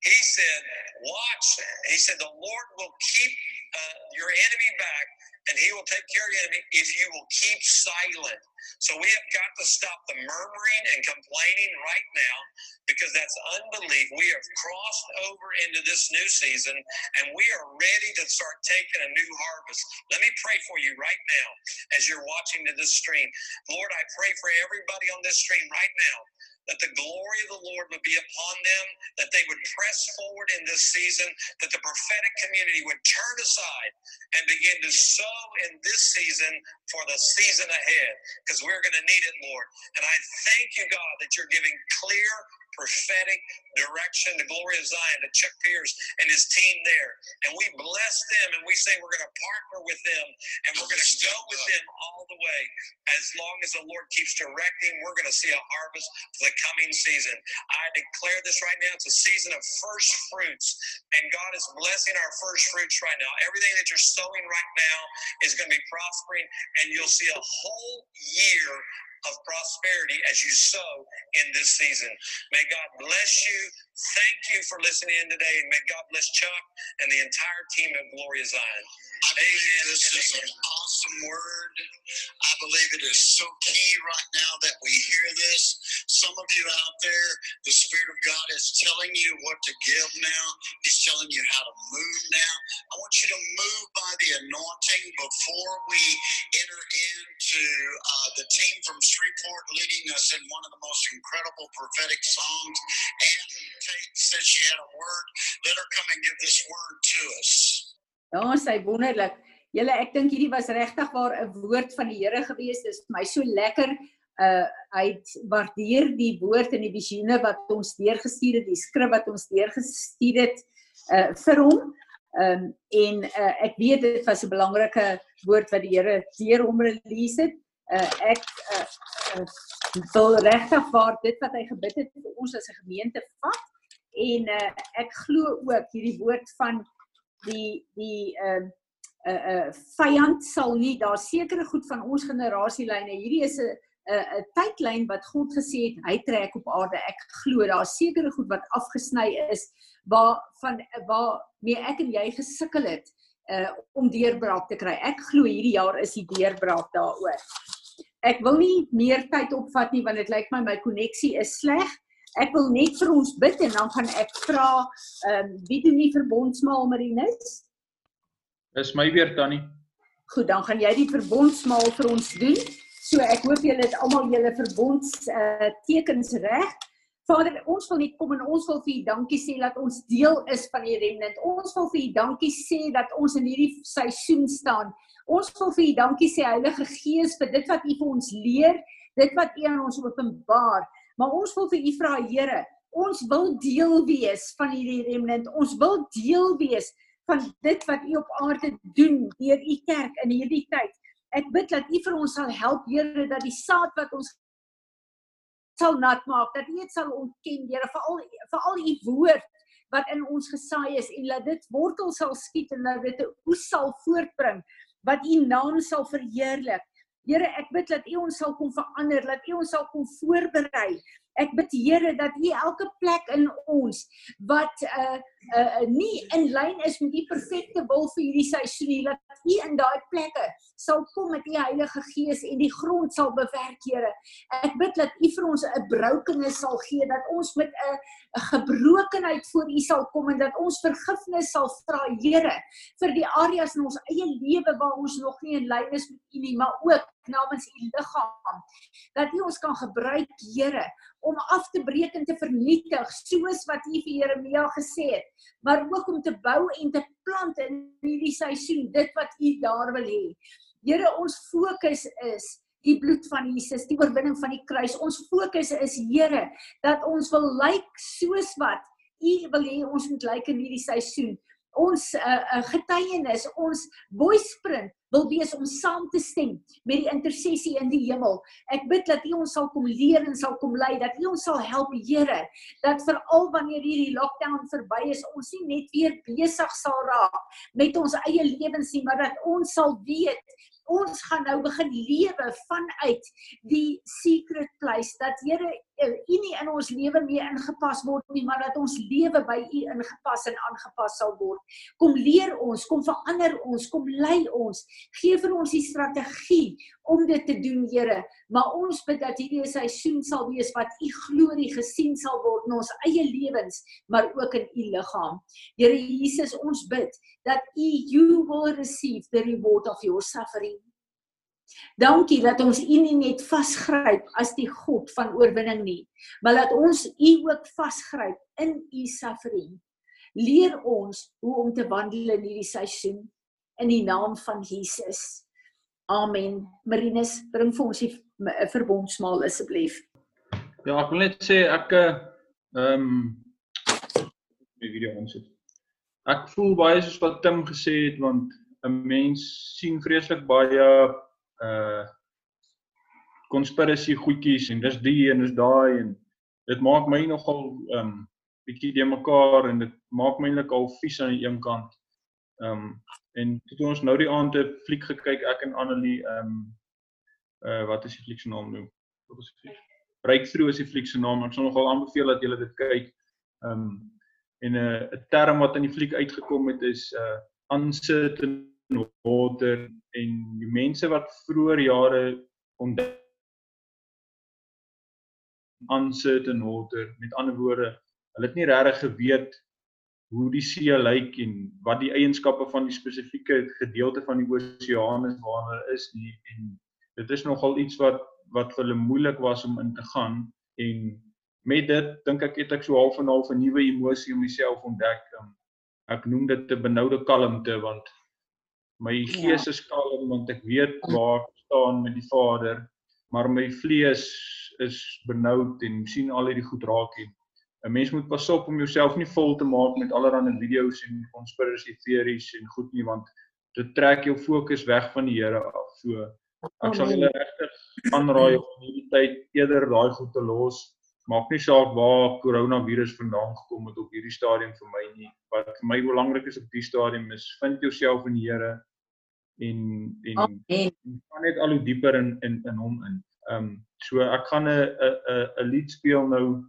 he said, Watch. He said, The Lord will keep uh, your enemy back and he will take care of your enemy if you will keep silent. So we have got to stop the murmuring and complaining right now because that's unbelief. We have crossed over into this new season and we are ready to start taking a new harvest. Let me pray for you right now as you're watching to this stream. Lord, I pray for everybody on this stream right now that the glory of the Lord would be upon them, that they would press forward in this season, that the prophetic community would turn aside and begin to sow in this season for the season ahead, because we're going to need it, Lord. And I thank you, God, that you're giving clear prophetic direction, the glory of Zion, to Chuck Pierce and his team there. And we bless them and we say we're going to partner with them and we're going to go with them all the way. As long as the Lord keeps directing, we're going to see a harvest for the coming season. I declare this right now. It's a season of first fruits, and God is blessing our first fruits right now. Everything that you're sowing right now is going to be prospering, and you'll see a whole year of prosperity as you sow in this season. May God bless you. Thank you for listening in today, and may God bless Chuck and the entire team of Gloria Zion. I awesome word. I believe it is so key right now that we hear this. some of you out there, the Spirit of God is telling you what to give now. He's telling you how to move now. I want you to move by the anointing before we enter into uh, the team from Shreveport leading us in one of the most incredible prophetic songs. And Kate said she had a word. Let her come and give this word to us. Ja, sy wonderlik. Julle ek dink hierdie was regtig waar 'n woord van die Here gewees. Dit is vir my so lekker. Uh hy waardeer die woord en die visioene wat ons deurgestuur het, die skrif wat ons deurgestuur het uh vir hom. Um en uh ek weet dit was 'n belangrike woord wat die Here deur hom release het. Uh ek uh, uh wil regtig waar dit wat hy gebid het vir ons as 'n gemeente vat en uh ek glo ook hierdie woord van die die ehm uh, 'n uh, 'n uh, vyand sal nie daar sekere goed van ons generasielyne. Hierdie is 'n 'n 'n tydlyn wat God gesê het hy trek op aarde. Ek glo daar sekere goed wat afgesny is waar van waar mee ek en jy gesukkel het uh om deurbraak te kry. Ek glo hierdie jaar is die deurbraak daaroor. Ek wil nie meer tyd opvat nie want dit lyk my my koneksie is sleg. Ek wil net vir ons bid en dan gaan ek vra ehm um, wie doen nie verbondsmaal Marinus? Dis my weer tannie. Goed, dan gaan jy die verbondsmaal vir ons doen. So ek hoop julle het almal julle verbonds uh tekens reg. Vader, ons wil net kom en ons wil vir U dankie sê dat ons deel is van die remnant. Ons wil vir U dankie sê dat ons in hierdie seisoen staan. Ons wil vir U dankie sê Heilige Gees vir dit wat U vir ons leer, dit wat U aan ons openbaar. Maar ons wil vir U vra Here, ons wil deel wees van hierdie remnant. Ons wil deel wees van dit wat u op aarde doen deur u kerk in hierdie tyd. Ek bid dat u vir ons sal help, Here, dat die saad wat ons sal nat maak, dat dit sal ontken, Here, veral veral u woord wat in ons gesaai is en laat dit wortel sal skiet en dat dit 'n oes sal voortbring wat u naam sal verheerlik. Here, ek bid dat u ons sal kom verander, dat u ons sal kom voorberei. Ek bid Here dat u elke plek in ons wat uh uh nie in lyn is met die perfekte wil vir hierdie seisoen nie, dat u in daai plekke sal kom met u Heilige Gees en die grond sal bewerk, Here. Ek bid dat u vir ons 'n brokenis sal gee, dat ons met 'n gebrokenheid voor u sal kom en dat ons vergifnis sal vra, Here, vir die areas in ons eie lewe waar ons nog nie in lyn is met u nie, maar ook namens u liggaam. Dat u ons kan gebruik, Here, om af te breek en te vernietig soos wat U vir Jeremia gesê het, maar ook om te bou en te plant in hierdie seisoen dit wat U daar wil hê. Here, ons fokus is die bloed van Jesus, die oorwinning van die kruis. Ons fokus is Here dat ons wil lyk soos wat U wil hê ons moet lyk in hierdie seisoen ons uh, uh, getuienis, ons voice print wil wees om saam te stem met die intersessie in die hemel. Ek bid dat U ons sal kom leer en sal kom lei, dat U ons sal help, Here, dat veral wanneer hierdie lockdown verby is, ons nie net weer besig sal raak met ons eie lewens nie, maar dat ons sal weet ons gaan nou begin lewe vanuit die secret place dat Here U nie in ons lewe meer ingepas word nie maar dat ons lewe by U ingepas en aangepas sal word. Kom leer ons, kom verander ons, kom lei ons. Gee vir ons die strategie om dit te doen, Here. Maar ons bid dat hierdie seisoen sal wees wat U glorie gesien sal word in ons eie lewens, maar ook in U liggaam. Here Jesus, ons bid dat U you will receive the reward of your suffering. Dankie dat ons U nie net vasgryp as die God van oorwinning nie, maar dat ons U ook vasgryp in U suffering. Leer ons hoe om te wandel in hierdie seisoen in die naam van Jesus. Amen. Marinus, bring vir ons die verbondsmaal asseblief. Ja, ek wil net sê ek ehm um, die video ons het. Ek voel baie soos wat Tim gesê het want 'n mens sien vreeslik baie uh konspirasie goedjies en dis die en dis daai en dit maak my nogal um bietjie de mekaar en dit maak my eintlik al vies aan die een kant. Um en toe ons nou die aand 'n fliek gekyk ek en Annelie um uh wat is die fliek se naam nou? Wat is die fliek? Breakthrough is die fliek se naam. Ek sal nogal aanbeveel dat julle dit kyk. Um en 'n uh, 'n term wat in die fliek uitgekom het is uh unsit in water en die mense wat vroeër jare ontdek uncertain water. Met ander woorde, hulle het nie regtig geweet hoe die see lyk en wat die eienskappe van die spesifieke gedeelte van die oseaan is waarna hulle is nie en dit is nogal iets wat wat vir hulle moeilik was om in te gaan en met dit dink ek het ek so half en half 'n nuwe emosie om myself ontdek. Um, ek noem dit 'n benoude kalmte want my gees ja. is kalm want ek weet waar ek staan met die Vader, maar my vlees is benoud en sien al hierdie goed raak en 'n mens moet pas op om jouself nie vol te maak met allerlei video's en konspirasie teorieë en goed nie want dit trek jou fokus weg van die Here af. So ek sal julle regtig aanraai om hierdie tyd eerder daai goed te los maak nie saak waar koronavirus vandaan gekom het op hierdie stadium vir my nie. Wat vir my belangrik is op die stadium is vind jouself in die Here en en gaan net al hoe dieper in in in hom in. Ehm um, so ek gaan 'n 'n 'n lied speel nou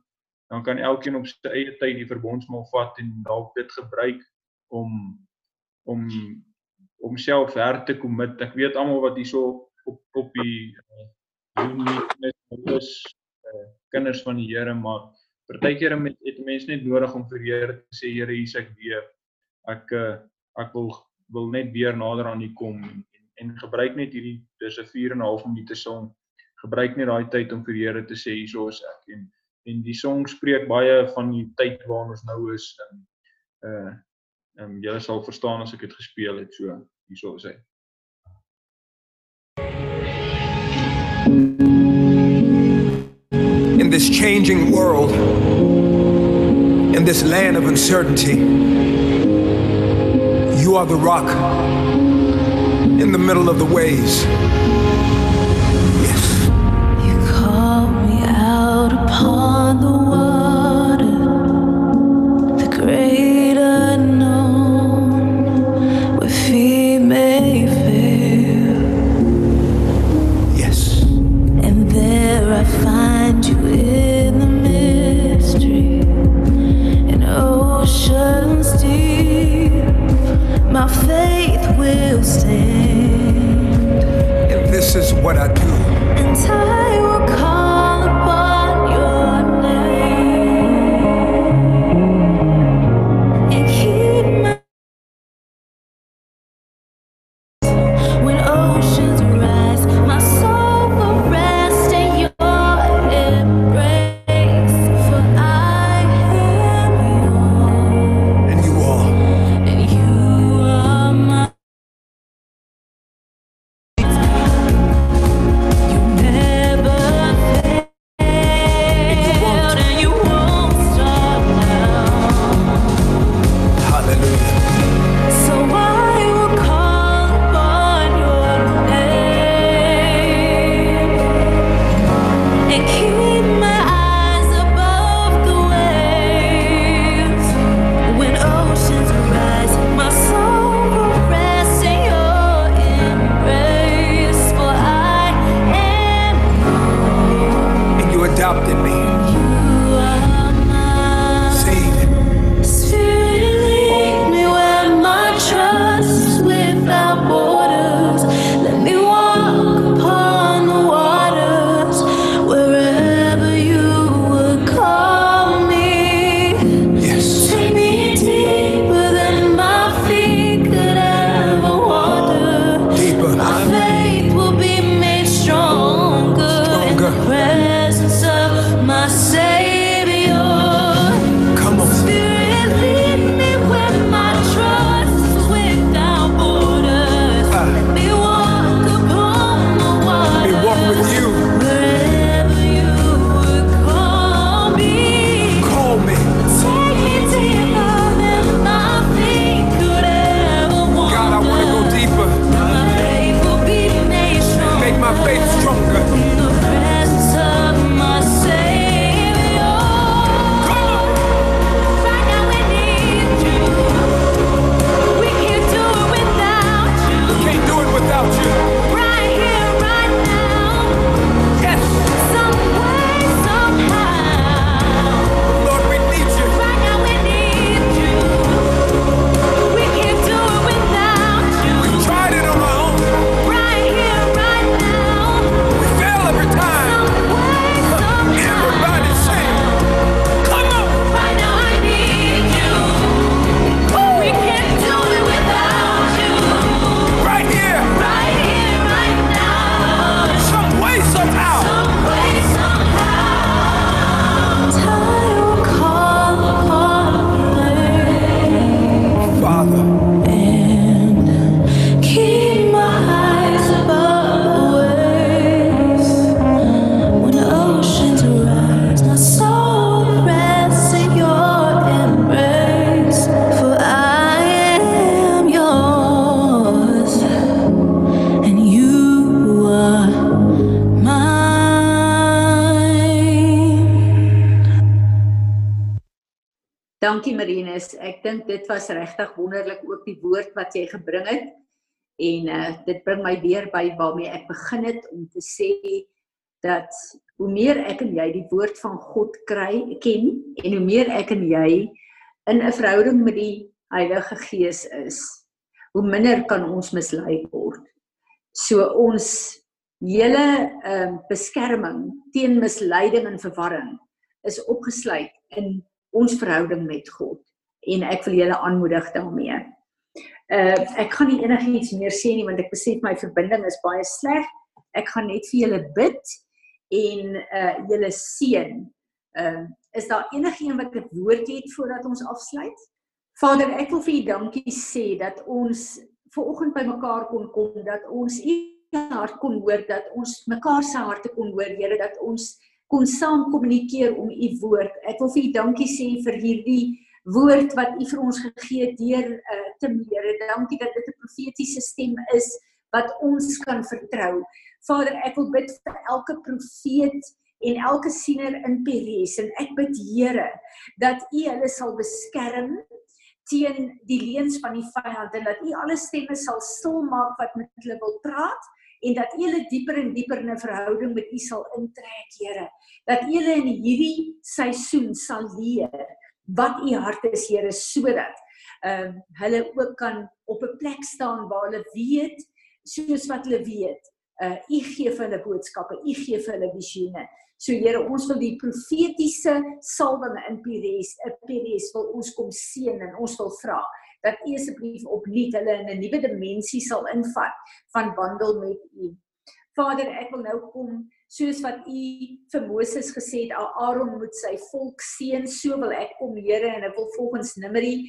dan kan elkeen op sy eie tyd die verbondsmaal vat en dalk dit gebruik om om om self her te commit. Ek weet almal wat hierso op op die uh, Zoom meet met is uh, kinders van die Here, maar partykeer het, het mense net nodig om vir die Here te sê Here, hier's ek weer. Ek uh, ek wil wil net weer nader aan U kom en, en, en gebruik net hierdie dis 'n 4 en 'n half minute song. Gebruik net daai tyd om vir die Here te sê hierso is ek en en die song spreek baie van die tyd waarin ons nou is en uh ehm um, julle sal verstaan as ek dit gespeel het so hierso is hy. in this changing world, in this land of uncertainty. You are the rock in the middle of the waves. Yes. You call me out upon the Faith will stand, And this is what I do. Dink dit was regtig wonderlik ook die woord wat jy gebring het. En uh dit bring my weer by waarmee ek begin het om te sê dat hoe meer ek en jy die woord van God kry, ken en hoe meer ek en jy in 'n verhouding met die Heilige Gees is, hoe minder kan ons mislei word. So ons hele ehm uh, beskerming teen misleiding en verwarring is opgesluit in ons verhouding met God en ek wil julle aanmoedig daarmee. Uh ek gaan nie enigiets meer sê nie want ek besef my verbinding is baie sleg. Ek gaan net vir julle bid en uh julle seën. Uh is daar enigiemand wat 'n woord het voordat ons afsluit? Vader, ek wil vir U dankie sê dat ons ver oggend by mekaar kon kom dat ons U hart kon hoor dat ons mekaar se harte kon hoor Here dat ons kon saam kommunikeer om u woord. Ek wil vir u dankie sê vir hierdie woord wat u vir ons gegee het deur uh, te meer. Dankie dat dit 'n profetiese stem is wat ons kan vertrou. Vader, ek wil bid vir elke profeet en elke siener in Peres en ek bid Here dat u hulle sal beskerm teen die leuns van die vyand en dat u alle stemme sal stil maak wat met hulle wil praat en dat U hulle dieper en dieper in 'n verhouding met U sal intrek, Here. Dat U hulle in hierdie seisoen sal leer wat U hart is, Here, sodat ehm uh, hulle ook kan op 'n plek staan waar hulle weet soos wat hulle weet. Uh U gee vir hulle boodskappe, U gee vir hulle visioene. So Here, ons wil die profetiese salwing in Pires, 'n Pires wil ons kom seën en ons wil vra dat U asseblief opnuut hulle in 'n nuwe dimensie sal invat van wandel met U. Vader, ek wil nou kom soos wat U vir Moses gesê het, Aaron moet sy volk seën, so wil ek kom Here en ek wil volgens Numeri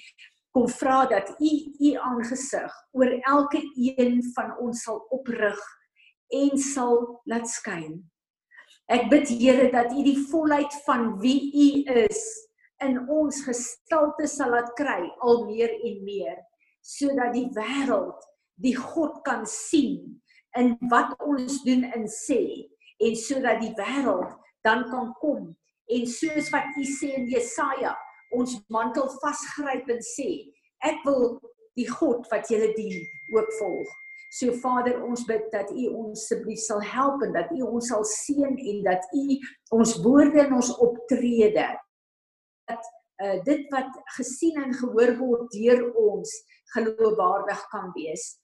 kom vra dat U U aangesig oor elke een van ons sal oprig en sal laat skyn. Ek bid Here dat U die volheid van wie U is in ons gestalte sal laat kry al meer en meer sodat die wêreld die God kan sien in wat ons doen en sê en sodat die wêreld dan kan kom en soos wat u sê in Jesaja ons mantel vasgryp en sê ek wil die God wat julle dien ook volg. So Vader, ons bid dat U ons asseblief sal help en dat U ons sal seën en dat U ons woorde en ons optrede dat uh, dit wat gesien en gehoor word deur ons geloofwaardig kan wees.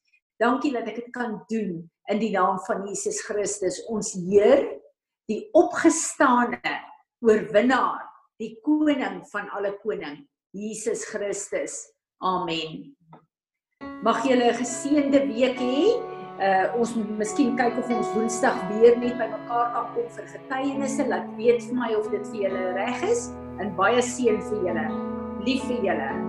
Dankie dat ek dit kan doen in die naam van Jesus Christus, ons Heer, die opgestane oorwinnaar, die koning van alle koning, Jesus Christus. Amen. Mag julle 'n geseënde week hê. Uh ons moet miskien kyk of ons Woensdag weer net by mekaar kan kom vir getuienisse. Laat weet vir my of dit vir julle reg is en baie seën vir julle. Lief vir julle.